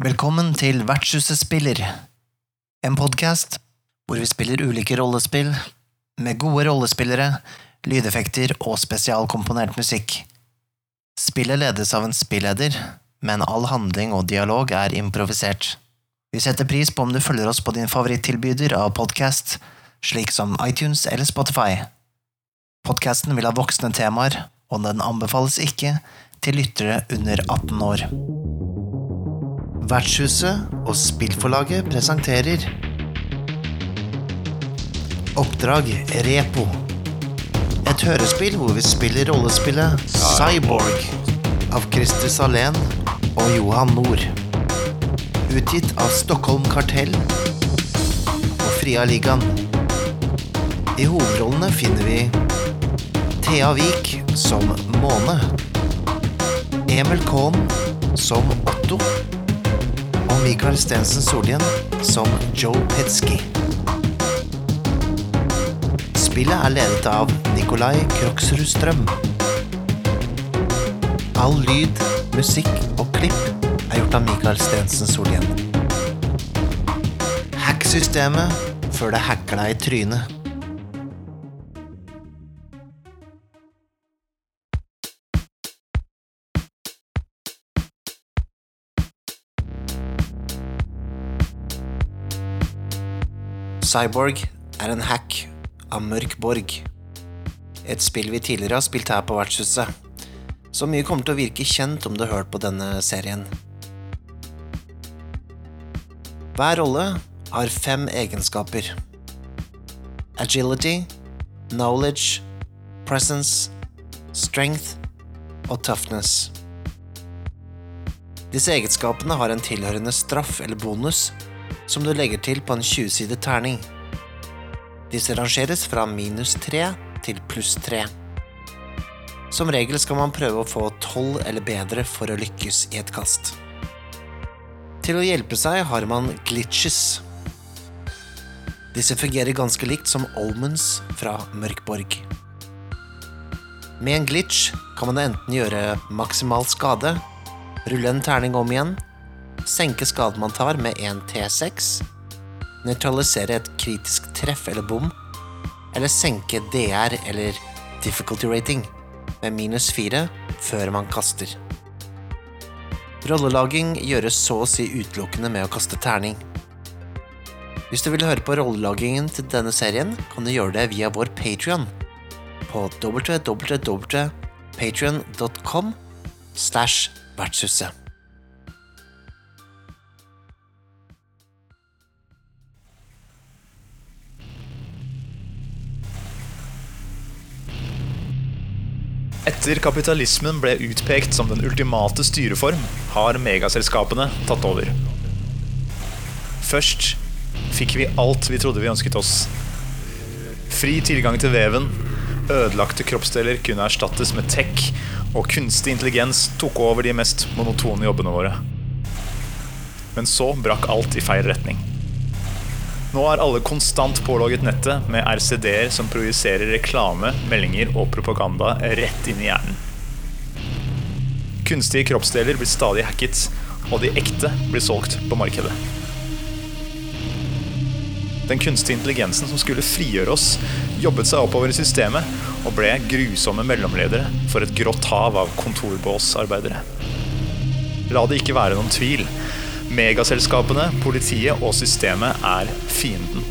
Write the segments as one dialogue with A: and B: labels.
A: Velkommen til Vertshuset spiller, en podkast hvor vi spiller ulike rollespill med gode rollespillere, lydeffekter og spesialkomponert musikk. Spillet ledes av en spilleder, men all handling og dialog er improvisert. Vi setter pris på om du følger oss på din favorittilbyder av podkast, slik som iTunes eller Spotify. Podkasten vil ha voksne temaer, og den anbefales ikke til lyttere under 18 år. Vertshuset og spillforlaget presenterer Oppdrag Repo. Et hørespill hvor vi spiller rollespillet Cyborg av Christer Salén og Johan Nord. Utgitt av Stockholm Kartell og Fria Ligaen. I hovedrollene finner vi Thea Vik som Måne. Emil Kohn som Otto. Og Mikael Stensen Solhjell som Joe Petsky. Spillet er ledet av Nikolai Kroksrud Strøm. All lyd, musikk og klipp er gjort av Mikael Stensen Solhjell. Hack systemet før det hacker deg i trynet. Cyborg er en hack av Mørk Borg. Et spill vi tidligere har spilt her på Vertshuset. Så mye kommer til å virke kjent om du har hørt på denne serien. Hver rolle har fem egenskaper. Agility, knowledge, presence, strength og toughness. Disse egenskapene har en tilhørende straff eller bonus som du legger til på en 20-sidet terning. Disse rangeres fra minus 3 til pluss 3. Som regel skal man prøve å få 12 eller bedre for å lykkes i et kast. Til å hjelpe seg har man glitches. Disse fungerer ganske likt som omens fra Mørkborg. Med en glitch kan man enten gjøre maksimal skade, rulle en terning om igjen, senke skaden man tar med 1 T6, nøytralisere et kritisk treff eller bom, eller senke DR eller difficulty rating med minus 4 før man kaster. Rollelaging gjøres så å si utelukkende med å kaste terning. Hvis du vil høre på rollelagingen til denne serien, kan du gjøre det via vår Patrion på www.patrion.com slash vertshuset.
B: Etter kapitalismen ble utpekt som den ultimate styreform, har megaselskapene tatt over. Først fikk vi alt vi trodde vi ønsket oss. Fri tilgang til veven, ødelagte kroppsdeler kunne erstattes med tech, og kunstig intelligens tok over de mest monotone jobbene våre. Men så brakk alt i feil retning. Nå er alle konstant pålogget nettet med RCD-er som projiserer reklame, meldinger og propaganda rett inn i hjernen. Kunstige kroppsdeler blir stadig hacket, og de ekte blir solgt på markedet. Den kunstige intelligensen som skulle frigjøre oss, jobbet seg oppover i systemet og ble grusomme mellomledere for et grått hav av kontorbåsarbeidere. La det ikke være noen tvil. Megaselskapene, politiet og systemet er fienden.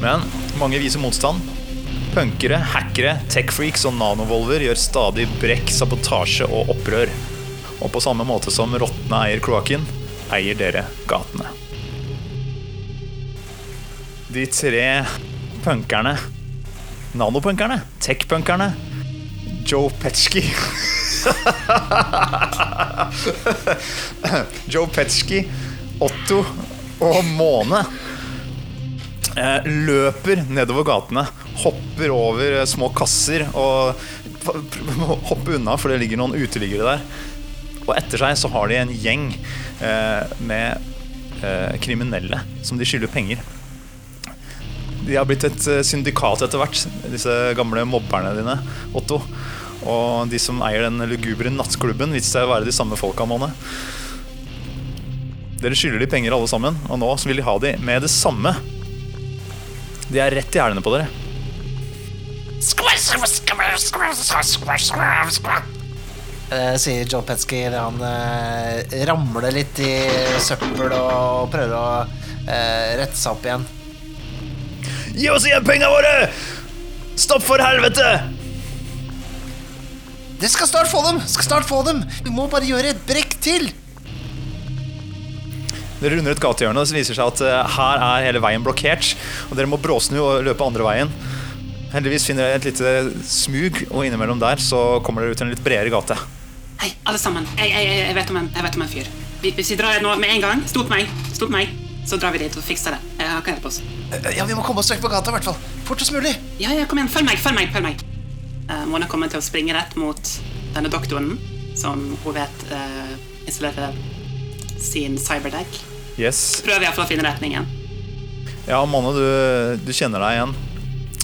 B: Men mange viser motstand. Punkere, hackere, techfreaks og nanovolver gjør stadig brekk, sabotasje og opprør. Og på samme måte som rottene eier kloakken, eier dere gatene. De tre punkerne Nanopunkerne, tech-punkerne, Joe Petsky Joe Petsky, Otto og Måne eh, løper nedover gatene, hopper over eh, små kasser og hopper unna, for det ligger noen uteliggere der. Og etter seg så har de en gjeng eh, med kriminelle som de skylder penger. De har blitt et syndikat etter hvert, disse gamle mobberne dine, Otto. Og de som eier den lugubre nattklubben, viste seg å være de samme folka. Måne. Dere skylder de penger alle sammen, og nå vil de ha de med det samme. De er rett i hælene på dere.
A: Eh, sier Joe Petsky. Han eh, ramler litt i søppel og prøver å eh, rette seg opp igjen.
B: Gi oss igjen penga våre! Stopp for helvete!
A: Dere skal snart få dem! Skal snart få dem! Vi må bare gjøre et brekk til!
B: Dere runder et gatehjørne, og det viser seg at eh, her er hele veien blokkert. Og dere må bråsnu og løpe andre veien. Heldigvis finner dere et lite smug, og innimellom der så kommer dere ut til en litt bredere gate.
C: Hei, alle sammen. Jeg, jeg, jeg, vet, om en, jeg vet om en fyr. Hvis vi drar nå med en gang, stop meg, stop meg, så drar vi dit og fikser det. Jeg har ikke hjelp oss.
A: Eh, Ja, vi må komme oss vekk på gata, i hvert fall. Fortest mulig.
C: Ja, ja, kom igjen, følg meg, følg meg, følg meg. Uh, Mona kommer til å springe rett mot denne doktoren, som hun vet uh, installerer sin cyberdeck.
B: Yes.
C: Prøver iallfall å finne retningen.
B: Ja, Mona, du, du kjenner deg igjen.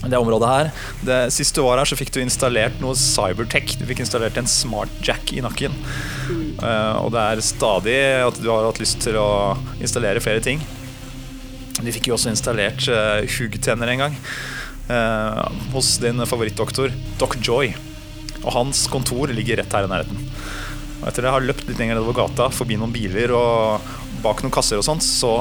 B: Det området her. Det, sist du var her, så fikk du installert noe cybertech. Du fikk installert en smart jack i nakken. Eh, og det er stadig at du har hatt lyst til å installere flere ting. De fikk jo også installert uh, huggtenner en gang. Eh, hos din favorittdoktor, Doc Joy. Og hans kontor ligger rett her i nærheten. Og etter det har løpt litt lenger nedover gata, forbi noen biler og bak noen kasser og sånt, så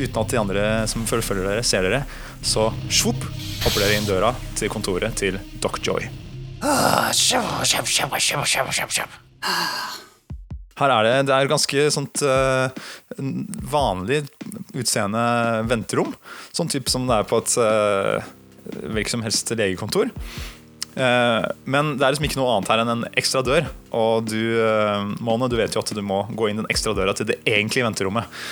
B: uten at de andre som følger dere, ser dere, så svopp, hopper dere inn døra til kontoret til Doc Joy.
A: Ah.
B: Her er det, det er ganske sånt uh, vanlig utseende venterom. Sånn type som det er på et uh, hvilket som helst legekontor. Eh, men det er liksom ikke noe annet her enn en ekstra dør. Og du, Måne, du vet jo at du må gå inn den ekstra døra til det egentlige venterommet.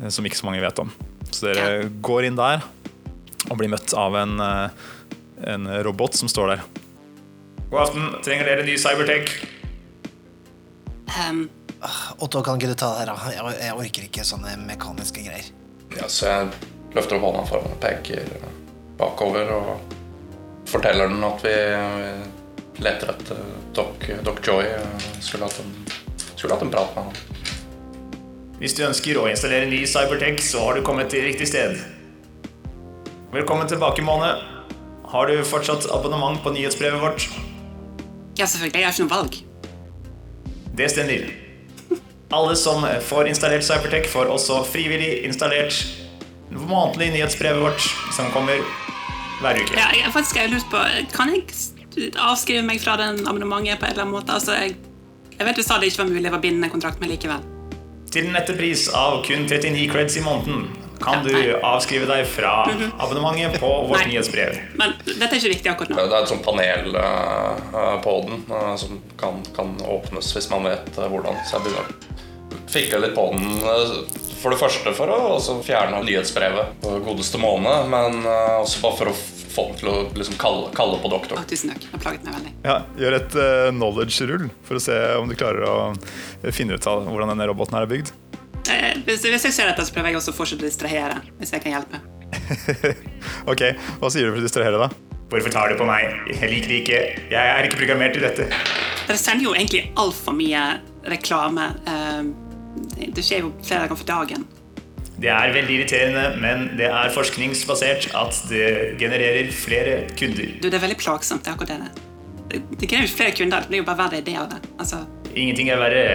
B: eh, som ikke så mange vet om. Så dere går inn der og blir møtt av en, eh, en robot som står der. God aften, trenger dere ny cybertech?
C: Um,
A: Otto, kan ikke du ta det her? da? Jeg, jeg orker ikke sånne mekaniske greier.
D: Ja, så jeg løfter opp hånda foran og peker bakover og forteller den at vi vi leter etter Doc, Doc Joy. Skulle hatt en, skulle hatt en prat med han.
B: Hvis du ønsker å installere ny Cybertech, så har du kommet til riktig sted. Velkommen tilbake, Måne. Har du fortsatt abonnement på nyhetsbrevet vårt?
C: ja, selvfølgelig. Jeg har ikke noe valg.
B: Det stemmer. Alle som får installert Cybertech, får også frivillig installert månedlig nyhetsbrevet vårt, som kommer hver uke.
C: Ja, jeg, faktisk har jeg lurt på Kan jeg avskrive meg fra den abonnementet på en eller annen måte? Altså, jeg, jeg vet du sa det ikke var mulig å binde en kontrakt med likevel.
B: Til en nettepris av kun 39 creds i måneden kan du
C: Ja, du
B: avskrive deg fra abonnementet på vårt
C: Nei.
B: nyhetsbrev.
C: Men dette er ikke viktig akkurat nå.
D: Det er et sånt panel uh, på den uh, som kan, kan åpnes hvis man vet uh, hvordan. Så jeg begynner å fikle litt på den. eh, For det første for å fjerne nyhetsbrevet på godeste måned, men eh, også bare for å få den til å liksom kalle, kalle på
C: doktor.
D: Oh,
C: tusen takk. Det plaget meg veldig.
B: Ja, Gjør et uh, knowledge-rull for å se om du klarer å eh, finne ut av hvordan denne roboten her er bygd.
C: Eh, hvis, hvis jeg ser dette, så prøver jeg også å fortsette å distrahere. Hvis jeg kan hjelpe.
B: Ok, Hva sier du for å distrahere, da? Hvorfor tar du på meg? Jeg liker det ikke. Jeg er ikke programmert til dette.
C: Dere sender jo egentlig altfor mye reklame. Eh, det skjer jo flere ganger for dagen.
B: Det er veldig irriterende, men det er forskningsbasert at det genererer flere kunder.
C: Du, det er veldig plagsomt. det akkurat det. Det, krever flere kunder. Det blir jo bare verre ideer av det. Altså,
B: Ingenting er verre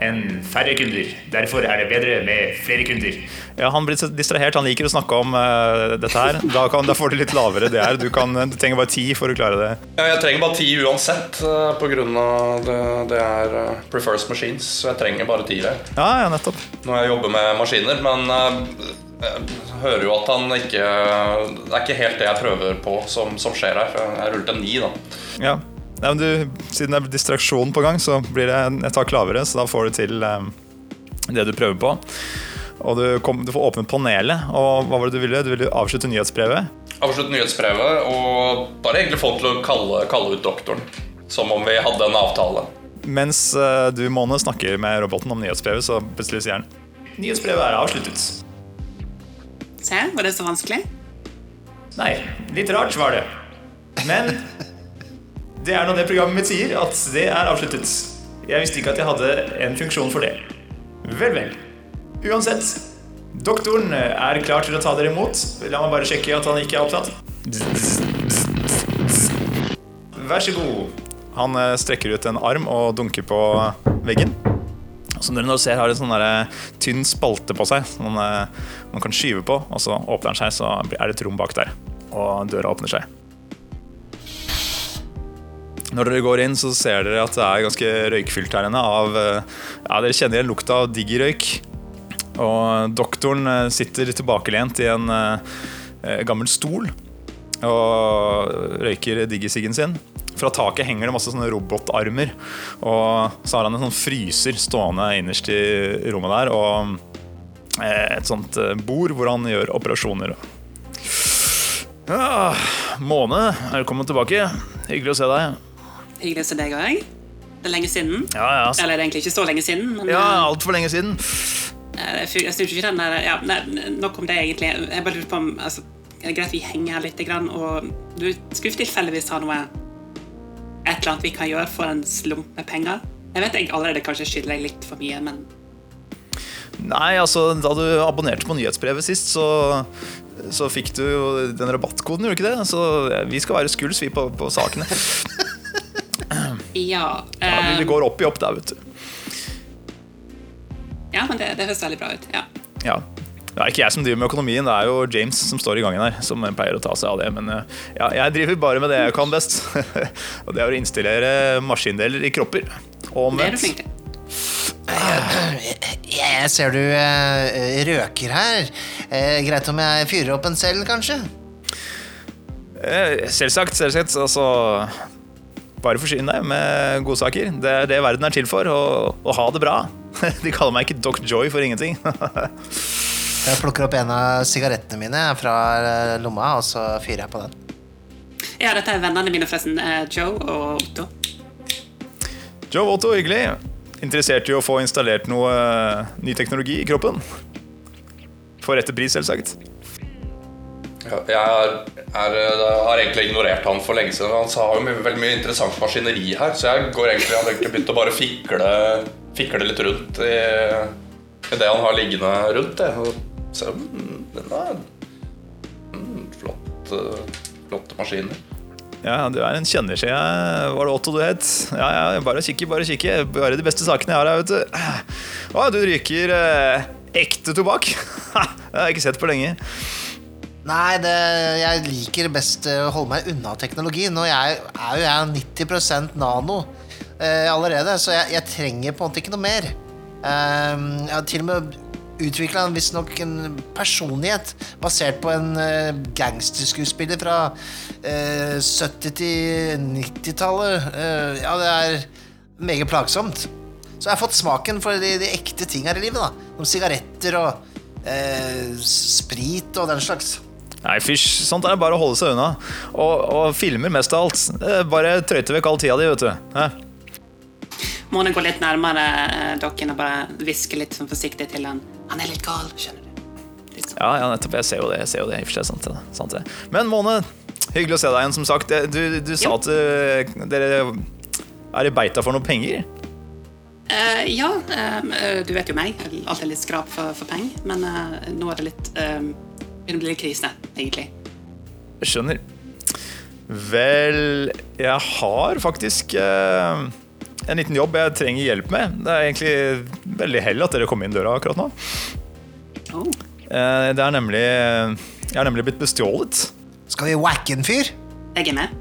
B: enn færre kunder. Derfor er det bedre med flere kunder. Ja, Han blir distrahert. Han liker å snakke om uh, dette her. Da, kan, da får du litt lavere DR. Du, kan, du trenger bare ti for å klare det.
D: Ja, jeg trenger bare ti uansett, uh, på grunn av det, det er uh, prefers machines, så jeg trenger bare ti der.
B: Ja, ja, nettopp.
D: når jeg jobber med maskiner, men eh, jeg hører jo at han ikke Det er ikke helt det jeg prøver på som, som skjer her. Jeg rullet en ni, da.
B: Ja. Nei, men du, siden det er distraksjon på gang, så blir det et tak lavere, så da får du til eh, det du prøver på. Og du, kom, du får åpnet panelet, og hva var det du ville? Du ville avslutte nyhetsbrevet?
D: Avslutte nyhetsbrevet og bare egentlig få til å kalle, kalle ut doktoren. Som om vi hadde en avtale.
B: Mens eh, du, Måne, snakker med roboten om nyhetsbrevet, så plutselig sier han Nyhetsbrevet er avsluttet.
C: se, var det så vanskelig?
B: Nei, litt rart var det. Men det er nå det programmet mitt sier, at det er avsluttet. Jeg visste ikke at jeg hadde en funksjon for det. Vel, vel. Uansett, doktoren er klar til å ta dere imot. La meg bare sjekke at han ikke er opptatt. Vær så god. Han eh, strekker ut en arm og dunker på veggen. Som dere nå ser, har en sånn tynn spalte på seg som eh, man kan skyve på. Og så åpner den seg, så er det et rom bak der. Og døra åpner seg. Når dere går inn, så ser dere at det er ganske røykfylt her inne. Av, eh, ja, dere kjenner igjen lukta av diggerøyk. Og doktoren eh, sitter tilbakelent i en eh, gammel stol og røyker diggisiggen sin. Fra taket henger det masse sånne robotarmer. Og så har han en sånn fryser stående innerst i rommet der. Og et sånt bord hvor han gjør operasjoner. Ja, Måne, velkommen tilbake. Hyggelig å se deg.
C: Hyggelig å se deg òg. Det er lenge siden.
B: Ja, ja, Altså.
C: Eller det er egentlig ikke så lenge siden. Men
B: ja
C: eh,
B: altfor lenge siden.
C: jeg, synes ikke den der ja, nei, Nok om det, egentlig. Jeg bare lurer på om altså, Er det greit vi henger her litt? Og du skulle tilfeldigvis ha noe Et eller annet vi kan gjøre for en slump med penger? Jeg vet jeg allerede kanskje skylder deg litt for mye, men
B: Nei, altså, da du abonnerte på nyhetsbrevet sist, så, så fikk du jo den rabattkoden, gjorde du ikke det? Så vi skal være skuls, vi, på, på sakene.
C: Ja.
B: Ja,
C: eh,
B: det går opp i opp der, vet du.
C: ja men det, det høres veldig bra ut. Ja.
B: Ja. Det er ikke jeg som driver med økonomien, det er jo James som står i gangen her. Som pleier å ta seg av det, men eh, ja, jeg driver bare med det jeg kan best. Og det er å installere maskindeler i kropper. Og omvendt.
C: til.
A: Jeg ser du eh, røker her. Eh, greit om jeg fyrer opp en selv, kanskje?
B: Eh, Selvsagt, selvsagt. Altså Bare forsyn deg med godsaker. Det er det verden er til for. Å å ha det bra. De kaller meg ikke Doc Joy for ingenting.
A: Jeg plukker opp en av sigarettene mine fra eh, lomma, og så fyrer jeg på den.
C: Ja, dette er vennene mine, forresten. eh, Joe og Otto.
B: Joe og Otto, hyggelig. Interessert i å få installert noe eh, ny teknologi i kroppen? For rette pris, selvsagt.
D: Jeg er, er, har egentlig ignorert han for lenge siden. Han har jo mye, veldig mye interessant maskineri her, så jeg går egentlig, hadde egentlig begynt å bare fikle, fikle litt rundt i, i det han har liggende rundt. Og se, mm, den er mm, flott, eh, flotte maskiner.
B: Ja, du er en kjennerskje. Var det Otto du het? Ja, ja, bare kikke, bare kikke. Bare de beste sakene jeg har her, vet du. Å, du ryker eh, ekte tobakk. det har jeg ikke sett på lenge.
A: Nei, det, jeg liker best eh, å holde meg unna teknologi. Nå jeg- er jo jeg 90% nano eh, allerede, så jeg, jeg trenger på en måte ikke noe mer. Eh, jeg har til og med utvikla visstnok en personlighet basert på en eh, gangsterskuespiller fra eh, 70- til 90-tallet. Eh, ja, det er meget plagsomt. Så jeg har fått smaken for de, de ekte ting her i livet. da Som sigaretter og eh, sprit og den slags.
B: Nei, fysj. Sånt er det bare å holde seg unna. Og, og filmer mest av alt. Eh, Bare trøyte vekk all tida di, vet du. Hæ?
C: Måne gå litt nærmere eh, dokken og bare hviske litt sånn forsiktig til han. Han er litt gal, skjønner du. Sånn.
B: Ja, ja, nettopp. Jeg ser jo det. Jeg ser jo det. I og for seg, sant, det. sant det. Men Måne, hyggelig å se deg igjen, som sagt. Du, du sa
C: Jo.
B: at uh, dere er i beita for noen penger.
C: Uh, ja, eh, eh, du vet jo meg. Alltid litt skrap for, for penger. Men eh, nå er det litt eh, Begynner å bli litt krise, egentlig.
B: Jeg skjønner. Vel, jeg har faktisk eh, en liten jobb jeg trenger hjelp med. Det er egentlig veldig hell at dere kom inn døra akkurat nå.
C: Oh.
B: Eh, det er nemlig Jeg har nemlig blitt bestjålet.
A: Skal vi wacke en fyr?
C: Jeg er med.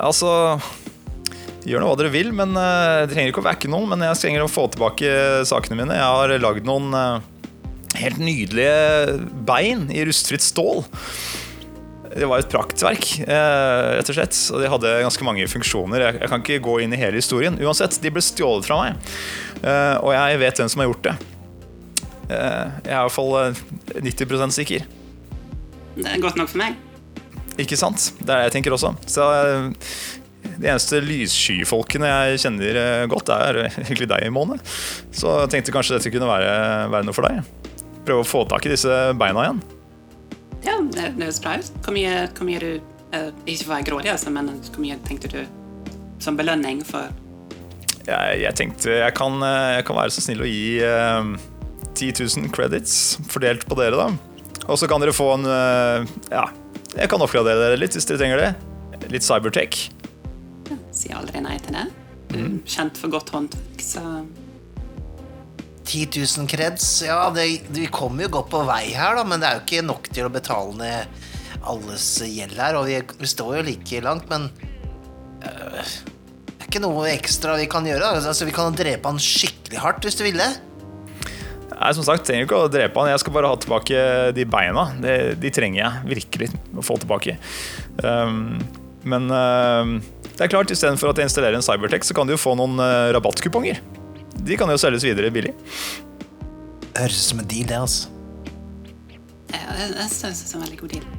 B: Altså Gjør nå hva dere vil, men eh, dere trenger ikke å vacke noen. Men jeg trenger å få tilbake sakene mine. Jeg har lagd noen eh, helt nydelige bein i rustfritt stål. Det var et praktverk, eh, rett og slett. Og de hadde ganske mange funksjoner. Jeg, kan ikke gå inn i hele historien. Uansett, de ble stjålet fra meg. Eh, og jeg vet hvem som har gjort det. Eh, jeg er i hvert fall eh, 90% sikker.
C: Det er godt nok for meg.
B: Ikke sant? Det er det jeg tenker også. Så De eneste lysskyfolkene jeg kjenner godt, er egentlig deg, Måne. Så jeg tenkte kanskje dette kunne være, være noe for deg. Prøve å få tak i disse beina igjen.
C: Ja, det, høres bra ut. Hvor mye, hvor mye du uh, Ikke for å være grådig, altså, men hvor mye tenkte du som belønning for
B: Jeg, jeg tenkte jeg kan, eh, jeg kan være så snill å gi uh, 10 000 credits fordelt på dere, da. Og så kan dere få en uh, Ja, jeg kan oppgradere dere litt hvis dere trenger det. Litt cybertech.
C: Sier aldri nei til det. Er Kjent for godt håndverk, så
A: 10 000 kreds. Ja, det, vi kommer jo godt på vei her, da, men det er jo ikke nok til å betale ned alles gjeld her. Og vi, vi står jo like langt, men øh, Det er ikke noe ekstra vi kan gjøre. Altså, Vi kan drepe han skikkelig hardt hvis du ville.
B: Nei, som sagt, trenger ikke å drepe han. Jeg skal bare ha tilbake de beina. De, de trenger jeg virkelig å få tilbake. Um, men uh, det er klart, istedenfor at jeg installerer en Cybertech, så kan du jo få noen uh, rabattkuponger. De kan jo selges videre billig.
A: Høres ut som en deal, det, altså.
C: jeg, jeg, jeg synes det er en veldig god deal.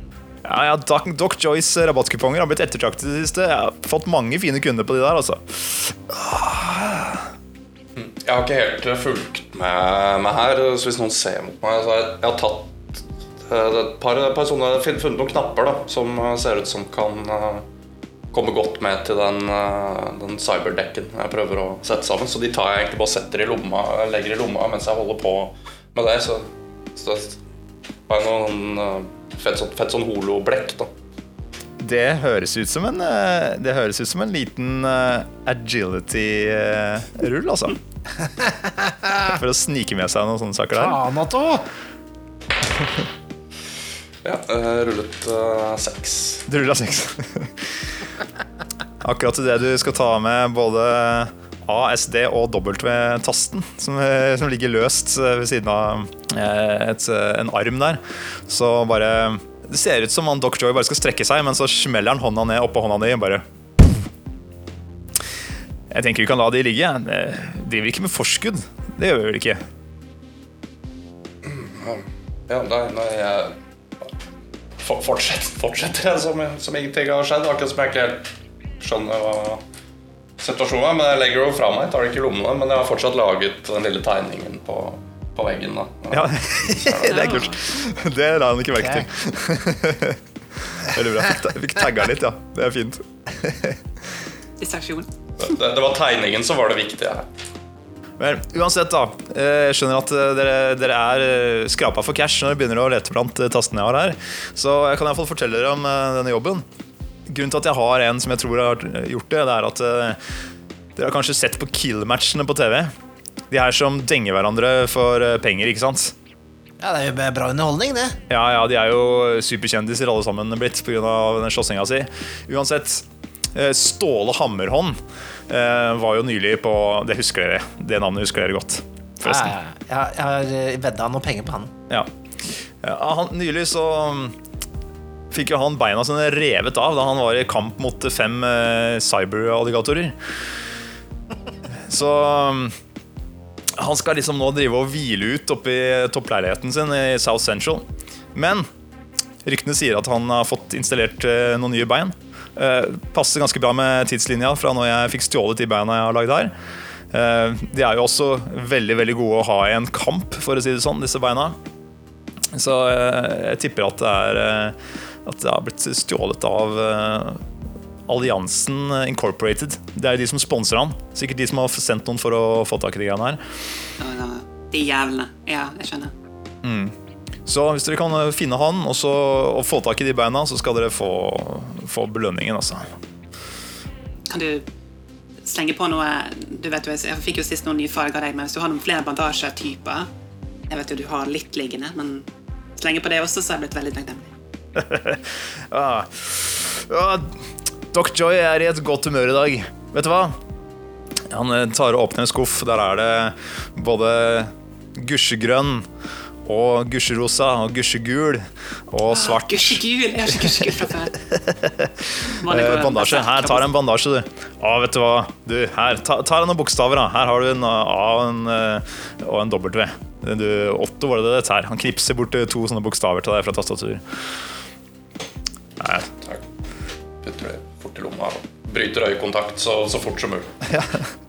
B: Ja, ja, Doc, Doc Joyce rabattkuponger har blitt ettertraktet i det siste. Jeg har fått mange fine kunder på de der, altså.
D: Jeg har ikke helt eh, fulgt med, med her, så hvis noen ser mot meg så har jeg, jeg har tatt eh, et par, par sånne, funnet noen knapper da, som eh, ser ut som kan eh, komme godt med til den, eh, den cyberdekken jeg prøver å sette sammen. Så de tar jeg egentlig bare setter i lomma, legger i lomma mens jeg holder på med det. Så, så har jeg noen eh, fett, sånn, fett sånn holoblekk. da.
B: Det høres ut som en, eh, det høres ut som en liten agility-rull, altså. For å snike med seg noen sånne saker der.
A: Faen!
D: Ja, eh, rullet uh, seks.
B: Du rulla seks. Akkurat til det du skal ta med både A, SD og W-tasten, som, eh, som ligger løst ved siden av et, en arm der. Så bare Det ser ut som han Doc Joy bare skal strekke seg, men så smeller han hånda ned oppå hånda di bare Jeg tenker vi kan la de ligge. De driver ikke med forskudd. Det gjør vi vel ikke?
D: Ja, nei, nei jeg for- fortsett, fortsetter jeg som, som ingenting har skjedd. Akkurat som jeg ikke helt skjønner hva situasjonen er. Men jeg legger det jo fra meg, tar det ikke i lommene. Men jeg har fortsatt laget den lille tegningen på, på veggen. da
B: Ja, det er kult. Det la han ikke merke til. Veldig bra. Fikk, fikk tagga litt, ja. Det er fint.
C: Distraksjon.
D: Det, det var tegningen som var det viktige her.
B: Men uansett, da. eh, Jeg skjønner at eh, dere, dere er eh, skrapa for cash når dere begynner å lete blant tastene jeg har her. Så jeg kan iallfall fortelle dere om denne jobben. Grunnen til at jeg har en som jeg tror har gjort det, det er at dere har kanskje sett på kill-matchene på TV. De her som denger hverandre for penger, ikke sant?
A: Ja, det er jo bra underholdning, det.
B: Ja, ja, de er jo superkjendiser alle sammen blitt pga. slåssinga si. Uansett, Ståle Hammerhånd eh, var jo nylig på Det husker dere. Det navnet husker dere godt. Forresten.
A: ja. Jeg, har eh, vedda noen penger på han.
B: Ja. Han, nylig så mm, fikk jo han beina sine revet av da han var i kamp mot fem eh, cyberalligatorer. Så mm, han skal liksom nå drive og hvile ut oppi toppleiligheten sin i South Central. Men ryktene sier at han har fått installert eh, noen nye bein. Eh, passer ganske bra med tidslinja fra når jeg fikk stjålet de beina jeg har lagd her. Eh, de er jo også veldig veldig gode å ha i en kamp, for å si det sånn, disse beina. Så eh, jeg tipper at det er At det har blitt stjålet av Alliansen Incorporated. Det er jo de som sponser han. Sikkert de som har sendt noen for å få tak i de greiene her.
C: De jævlene. Ja, jeg skjønner.
B: Så hvis dere kan eh, finne han og, så, og få tak i de beina, så skal dere få, få belønningen, altså.
C: Kan du slenge på noe Du vet jo, Jeg fikk jo sist noen nye farger av deg, men hvis du har noen flere bandasjetyper Jeg vet jo du har litt liggende, men slenge på det også, så har jeg blitt veldig takknemlig.
B: Ah. Ah, Doc Joy er i et godt humør i dag. Vet du hva? Han eh, tar og åpner en skuff. Der er det både gusjegrønn og gusjerosa og gusjegul og svart
C: Gusjegul! Jeg har ikke gusjegul fra før.
B: Eh, bandasje. Her, tar en bandasje, du. Å, vet du hva. Du, her, ta, ta noen bokstaver, da. Her har du en A og en, eh, og en W. Du, Otto var det det her. Han knipser bort eh, to sånne bokstaver til deg fra tastatur. Nei,
D: Takk. Putter det fort i lomma og bryter øyekontakt så, så fort som mulig.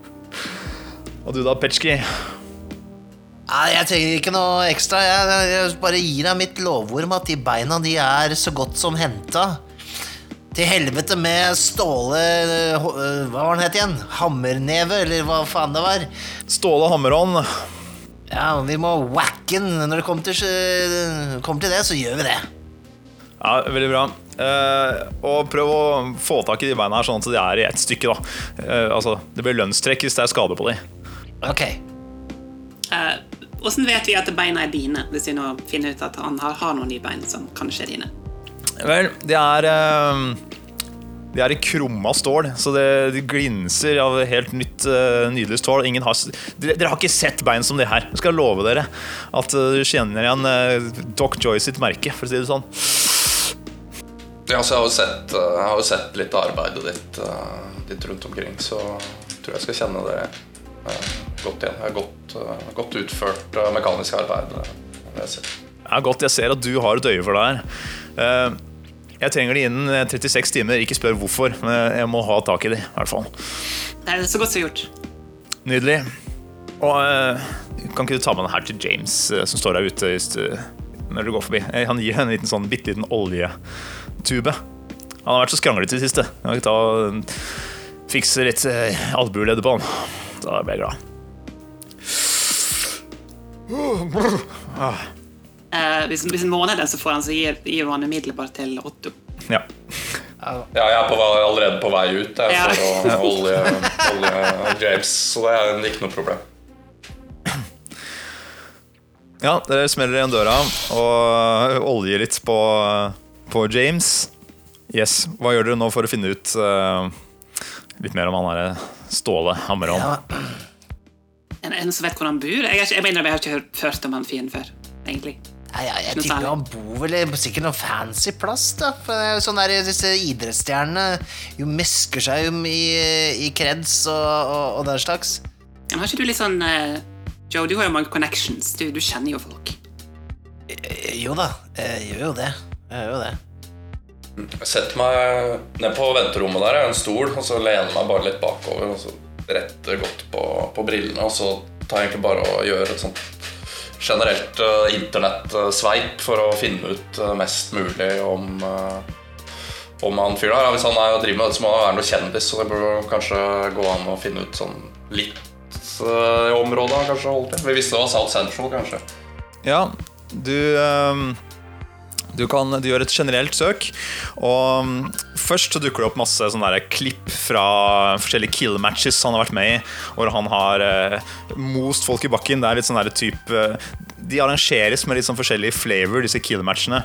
B: Og du da, Petsjki?
A: Nei, jeg trenger ikke noe ekstra. Jeg, jeg bare gir deg mitt lovord om at de beina de er så godt som henta. Til helvete med Ståle øh, Hva var han het igjen? Hammerneve, eller hva faen det var?
B: Ståle Hammerhånd.
A: Ja, vi må whacke. Når det kommer til, kommer til det, så gjør vi det.
B: Ja, Veldig bra. Eh, og prøv å få tak i de beina her sånn at de er i ett stykke. da Eh, Altså, Det blir lønnstrekk hvis det er skade på de.
A: Ok.
C: Eh, Hvordan vet vi at beina er dine, hvis vi nå finner ut at han har, har noen nye bein som kanskje er dine?
B: Vel, det er eh, De er i krumma stål, så det, det glinser av helt nytt, eh, nydelig stål. Ingen har, dere, dere har ikke sett bein som det her. Jeg skal love dere at du dere kjenner igjen eh, Doc Joy sitt merke, for å si det sånn.
D: Ja, så jeg har jo sett, eh, jeg har jo sett litt av arbeidet ditt, eh, ditt rundt omkring, så jeg tror jeg skal kjenne det eh, godt igjen. Det er godt, eh, godt utført eh, mekanisk arbeid. eh, jeg.
B: Det er godt jeg ser at du har et øye for det her. Eh, Jeg trenger de innen eh, 36 timer. Ikke spør hvorfor, men jeg må ha tak i de, i hvert fall.
C: Det er så godt som gjort.
B: Nydelig. Og kan ikke du ta med den her til James, som står der ute hvis du, når du går forbi? Han gir en liten sånn bitte liten oljetube. Han har vært så skranglete i det siste. Jeg kan ta og fikse litt albueledd på han. Da blir jeg glad.
C: Eh, hvis, hvis en måned den, så får han så gir, gir han umiddelbart til Otto.
B: Ja.
D: Ja, jeg er på, vei- allerede på vei ut jeg,
C: Ja.
D: for å olje, holde James, så det er ikke noe problem.
B: ja, dere smeller igjen døra og oljer litt på, på James. Yes, Hva gjør dere nå for å finne ut uh, litt mer om han derre Ståle Hammerån?
A: Ja,
C: En, en som vet hvor han bor? Jeg, ikke, jeg mener jeg har ikke hørt, om han fyren før. egentlig.
A: Nei, jeg,
C: jeg
A: tipper han bor vel i- på sikkert noen fancy plass, da. Sånn der, disse idrettsstjernene jo mesker seg jo i, i kreds og, og, og den slags.
C: Men har ikke du litt sånn uh, Joe, du har jo mange connections. Du, du kjenner jo folk.
A: Eh, Jo da, jeg gjør jo det. Jeg gjør jo det.
D: Jeg setter meg ned på venterommet der, jeg har en stol, og så lener meg bare litt bakover. Og så retter godt på, på brillene, og så tar jeg egentlig bare og gjør et sånt generelt uh, internettsveip for å finne ut eh, mest mulig om eh, om han fyren her. Hvis han er og driver med det, så må han være noe kjendis, så det burde kanskje gå an å finne ut sånn litt uh, området han kanskje holdt til. Vi visste det var South Central, kanskje.
B: Ja, du ehm, du, kan, du gjør et generelt søk, og mm, først så dukker det opp masse sånne klipp fra forskjellige kill matches han har vært med i, hvor han har eh, most folk i bakken. Det er litt sånn type eh, De arrangeres med litt sånn forskjellig flavor, disse kill matchene.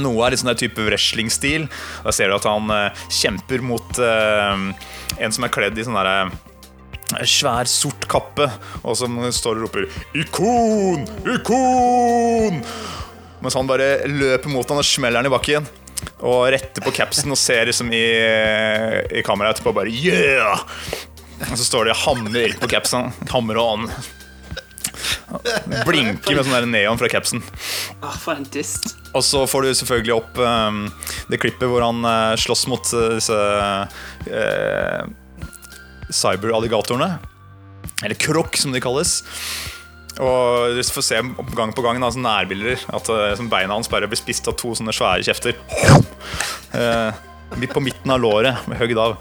B: Noe er litt sånn der type wrestling-stil. Da ser du at han eh, kjemper mot eh, en som er kledd i sånn derre svær, sort kappe, og som står og roper 'Ikon! Ikon!' Mens han bare løper mot han og smeller han i bakken. Og retter på capsen og ser liksom i, i kameraet etterpå bare 'Yeah!' Og så står det 'Hammer' på capsen. Hammer og ånd. Blinker med sånn neon fra capsen.
C: For en dust.
B: Og så får du selvfølgelig opp um, det klippet hvor han uh, slåss mot uh, disse uh, cyberalligatorene. Eller krokk, som de kalles. Og du får se gang på gang da, sånne nærbilder at eh, som beina hans bare blir spist av to sånne svære kjefter. Eh, midt på midten av låret, med høgd av.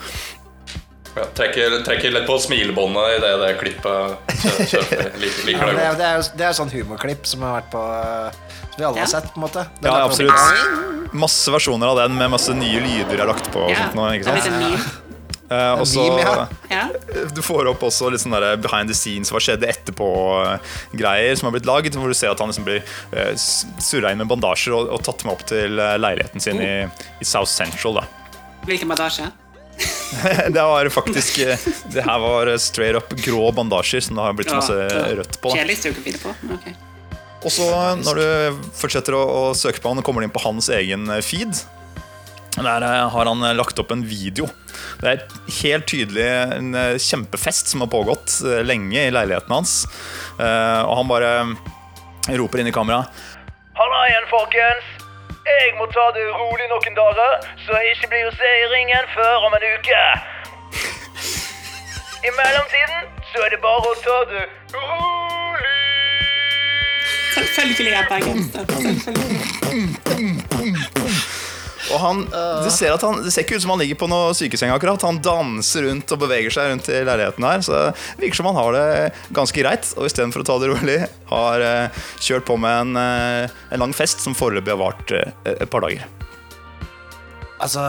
D: Ja, trekker, trekker litt på smilebåndet i det, det klippet kjø- kjøper. Liker, liker
A: men
D: det
A: det, er, det, er, jo- det er sånn humorklipp som har vært på Som vi alle
C: Ja.
A: har sett, på en måte. Den
B: Ja, absolutt. Masse versjoner av den med masse nye lyder jeg har lagt på. Og
C: Ja,
B: sånt nå, ikke sant? Eh, og så
A: ja.
B: Du får opp også litt sånn behind the scenes, hva skjedde etterpå-greier som har blitt laget. Hvor du ser at han liksom blir uh, surra inn med bandasjer og, og tatt med opp til eh, leiligheten sin i, i South Central. da
C: Hvilken bandasje?
B: Det var faktisk eh, Det her var straight up grå bandasjer som det har blitt masse rødt på.
C: men.
B: Og så når du fortsetter å, å søke på han, kommer du inn på hans egen eh, feed. Der eh, har han eh, lagt opp en video. Det er helt tydelig en eh, kjempefest som har pågått eh, lenge i leiligheten hans. Eh, Og han bare roper inn i kamera.
E: Halla igjen, folkens. Jeg må ta det rolig noen dager, så jeg ikke blir å se i ringen før om en uke. I mellomtiden så er det bare å ta det rolig.
C: Selvfølgelig er jeg bergenser. Selvfølgelig.
B: Og han, du ser at han, Det ser ikke ut som han ligger på noe sykeseng akkurat. Han danser rundt og beveger seg rundt i leiligheten her. Så det virker som han har det ganske greit. Og istedenfor å ta det rolig, har eh, kjørt på med en, eh, en lang fest som foreløpig har vart et par dager.
A: Altså,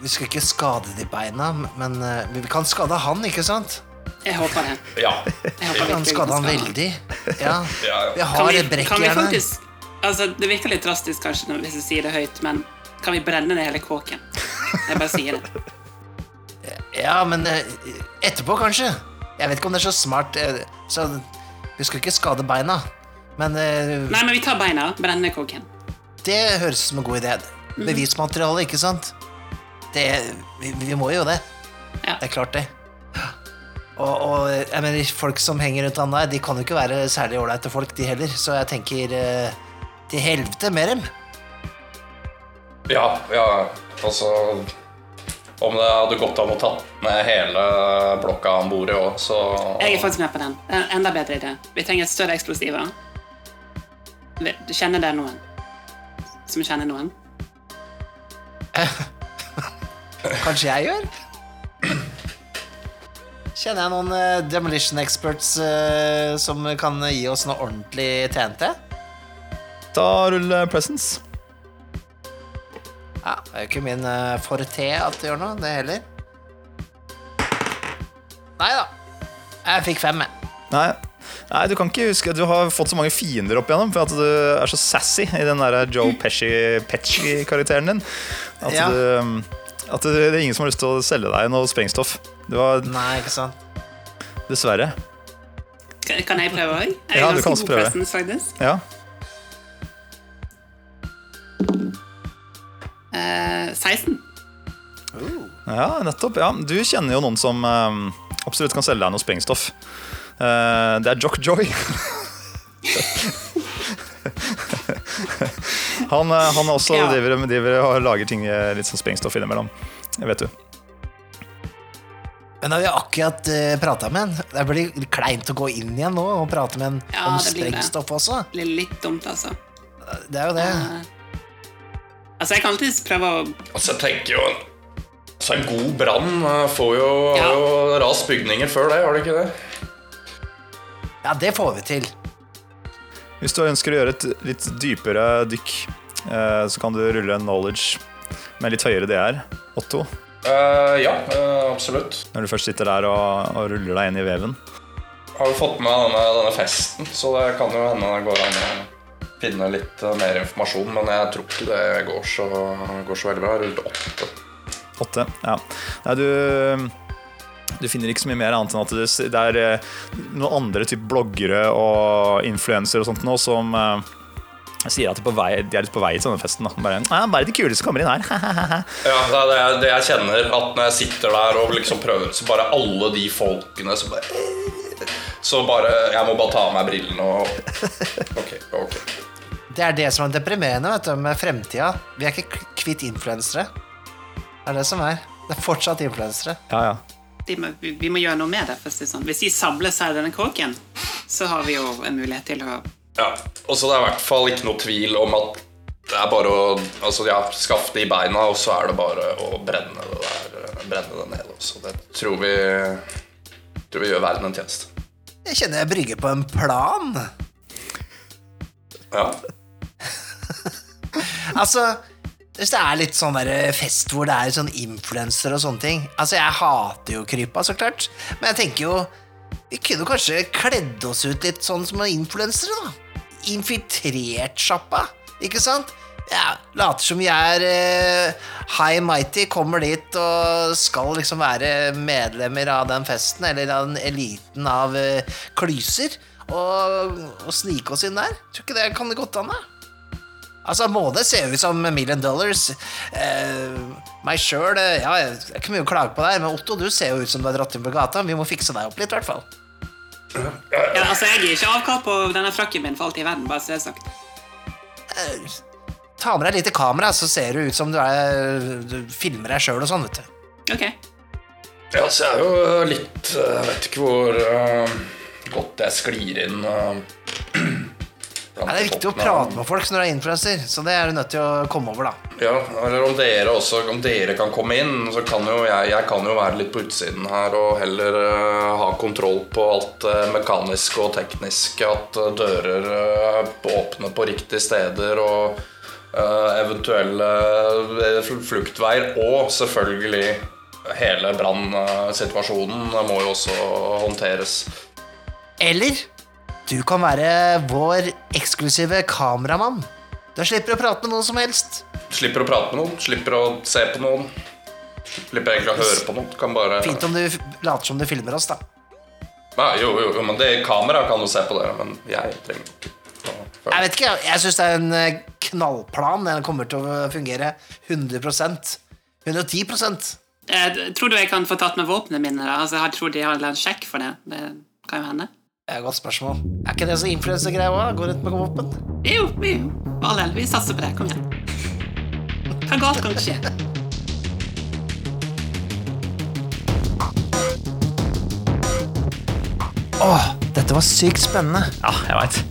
A: vi skal ikke skade de beina, men vi kan skade han, ikke sant?
C: Jeg håper det.
D: Ja.
C: Jeg
A: Vi
C: håper
A: kan
C: virkelig
A: skade han veldig. Ja.
D: Ja, ja.
A: Vi
C: Kan
A: har
C: vi,
A: et brekk
C: kan vi
A: her.
C: Altså, Det virker litt drastisk kanskje hvis jeg sier det høyt, men kan vi brenne ned hele kåken? Jeg bare sier det.
A: Ja, men eh, etterpå, kanskje. Jeg vet ikke om det er så smart. eh, Så vi skal ikke skade beina. Men eh,
C: Nei, men vi tar beina. Brenner kåken.
A: det høres ut som en god idé. Bevismateriale, ikke sant? Det, vi, vi må jo det.
C: Ja.
A: Det er klart, det. Og, og jeg mener, folk som henger rundt han der, de kan jo ikke være særlig ålreite folk, de heller. Så jeg tenker til helvete med dem.
D: Ja, ja, altså Om det hadde gått an å ta med hele blokka om bordet òg, så
C: Jeg er faktisk med på den. En enda bedre idé. Vi trenger større eksplosiver. Kjenner det noen? Som kjenner noen?
A: Kanskje jeg gjør? Kjenner jeg noen eh, demolition experts uh, som kan gi oss noe ordentlig TNT?
B: Da ruller presence.
A: Ja, det er jo ikke min uh, forte at det gjør noe, det heller. Nei da. Jeg fikk fem, jeg.
B: Nei, nei, du kan ikke huske du har fått så mange fiender opp igjennom for at du er så sassy i den der Joe Pesci-karakteren din. At,
A: Ja.
B: du, at det er ingen som har lyst til å selge deg noe sprengstoff. Du har
A: Nei, ikke sant.
B: dessverre.
C: Kan kan jeg prøve òg? Jeg er
B: Ja,
C: ganske god
B: prøve.
C: faktisk.
B: Ja. Ja, nettopp. Ja. Du kjenner jo noen som eh, absolutt kan selge deg noe sprengstoff. Eh, det er Jock Joy. han, eh, han er også
C: Ja.
B: driver, driver og lager ting eh, litt sånn sprengstoff innimellom. Det vet du.
A: Men da har vi akkurat uh, prata med en. Det blir litt kleint å gå inn igjen nå og prate med en
C: Ja,
A: om
C: det blir det.
A: sprengstoff også.
C: Det blir litt dumt, altså.
A: Det er jo det.
C: Eh, altså, jeg kan alltids prøve å
D: Altså, jeg tenker jo en god brann eh, får jo,
C: Ja.
D: jo rast bygninger før det, har det ikke det?
A: Ja, det får vi til.
B: Hvis du ønsker å gjøre et litt dypere dykk, eh, så kan du rulle en knowledge med litt høyere DR. Otto,
D: Uh, ja, uh, absolutt.
B: når du først sitter der og, og ruller deg inn i veven.
D: Har jo fått med denne, denne festen, så det kan jo hende det går an å finne litt mer informasjon. Men jeg tror ikke det går så, går så veldig bra. Jeg rullet åtte.
B: Åtte. Ja. Nei, du du finner ikke så mye mer annet enn at det, er eh, noen andre type bloggere og influensere og sånt nå som uh, sier at de på vei, de er litt på vei til denne festen. Da. Bare, bare de kule som kommer inn her.
D: Ja, det er det, jeg- det jeg kjenner, at når jeg sitter der og liksom prøver, så bare alle de folkene som bare Så bare Jeg må bare ta av meg brillene og Ok, ok.
A: Det er det som er deprimerende vet du, med fremtida. Vi er ikke kvitt influensere. Det er det som er. Det er fortsatt influensere.
B: Ja, ja.
C: de må, vi, vi må gjøre noe med det. For å si det sånn. Hvis de samles her i denne kåken, så har vi jo en mulighet til å
D: Ja, og så det er i hvert fall ikke noe tvil om at det er bare å altså, ja, skaffe det i beina, og så er det bare å brenne det der, brenne det ned. Så det tror vi, tror vi gjør verden en tjeneste.
A: Jeg kjenner jeg brygger på en plan.
D: Ja.
A: Altså, hvis det er litt sånn der fest hvor det er sånn influenser og sånne ting Altså, jeg hater jo krypa, så klart. Men jeg tenker jo Vi kunne kanskje kledd oss ut litt sånn som influensere, da. Infiltrert sjappa, ikke sant? Ja, Later som vi er eh, high mighty, kommer dit og skal liksom være medlemmer av den festen, eller av den eliten av eh, klyser, og, og snike oss inn der. Tror ikke det kan det godt an, da? Altså, må ser se ut som Million Dollars. Eh, meg sjøl ja, Det er ikke mye å klage på der, men Otto, du ser jo ut som du har dratt inn på gata. Vi må fikse deg opp litt, i hvert fall.
C: ja, altså, Jeg gir ikke avkall på denne frakken min for alt i verden, bare så det er sagt.
A: Eh, ta med deg et lite kamera, så ser du ut som du, er, du filmer deg sjøl og sånn, vet du.
C: Ok.
D: ja, så jeg er jo litt Jeg vet ikke hvor uh, godt jeg sklir inn. eh,
A: Ja, det er viktig å prate med folk når du er influenser, så det er du nødt til å komme over, da.
D: Ja, eller om dere også Om dere kan komme inn, så kan jo jeg Jeg kan jo være litt på utsiden her og heller uh, ha kontroll på alt det mekaniske og tekniske. At uh, dører uh, åpner på riktige steder, og eh, eventuelle eh, fluktveier. Og selvfølgelig hele brannsituasjonen må jo også håndteres.
A: Eller du kan være vår eksklusive kameramann. Da slipper å prate med noen som helst.
D: Slipper å prate med noen, slipper å se på noen. Slipper egentlig å høre på noen. Kan bare
A: Fint om du later som du filmer oss, da.
D: Nei, jo, jo, jo, men det kamera kan jo se på det, men jeg trenger ikke å.
A: Jeg vet ikke, jeg- jeg syns det er en eh, knallplan. Den kommer til å fungere 100% 110
C: Jeg tror du jeg kan få tatt med våpnene mine? da? Altså, jeg tror de har en sjekk for det. Det kan jo hende.
A: Det er et godt spørsmål. Er ikke det så influensergreia òg? Gå rundt med våpen?
C: Jo, jo. For. Vi satser på det. Kom igjen. Hva galt kan skje?
A: Åh, dette var sykt spennende.
B: Ja, jeg veit.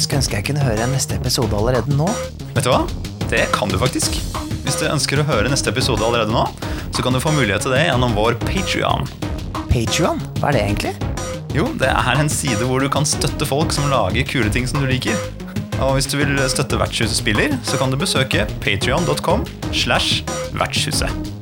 A: Skulle ønske jeg kunne høre neste episode allerede nå.
B: Vet du hva? Det kan du faktisk. Hvis du ønsker å høre neste episode allerede nå, så kan du få mulighet til det gjennom vår Patrion.
A: Patrion? Hva er det egentlig?
B: Jo, det er en side hvor du kan støtte folk som lager kule ting som du liker. Og hvis du vil støtte Vertshuset spiller, så kan du besøke patrion.com slash vertshuset.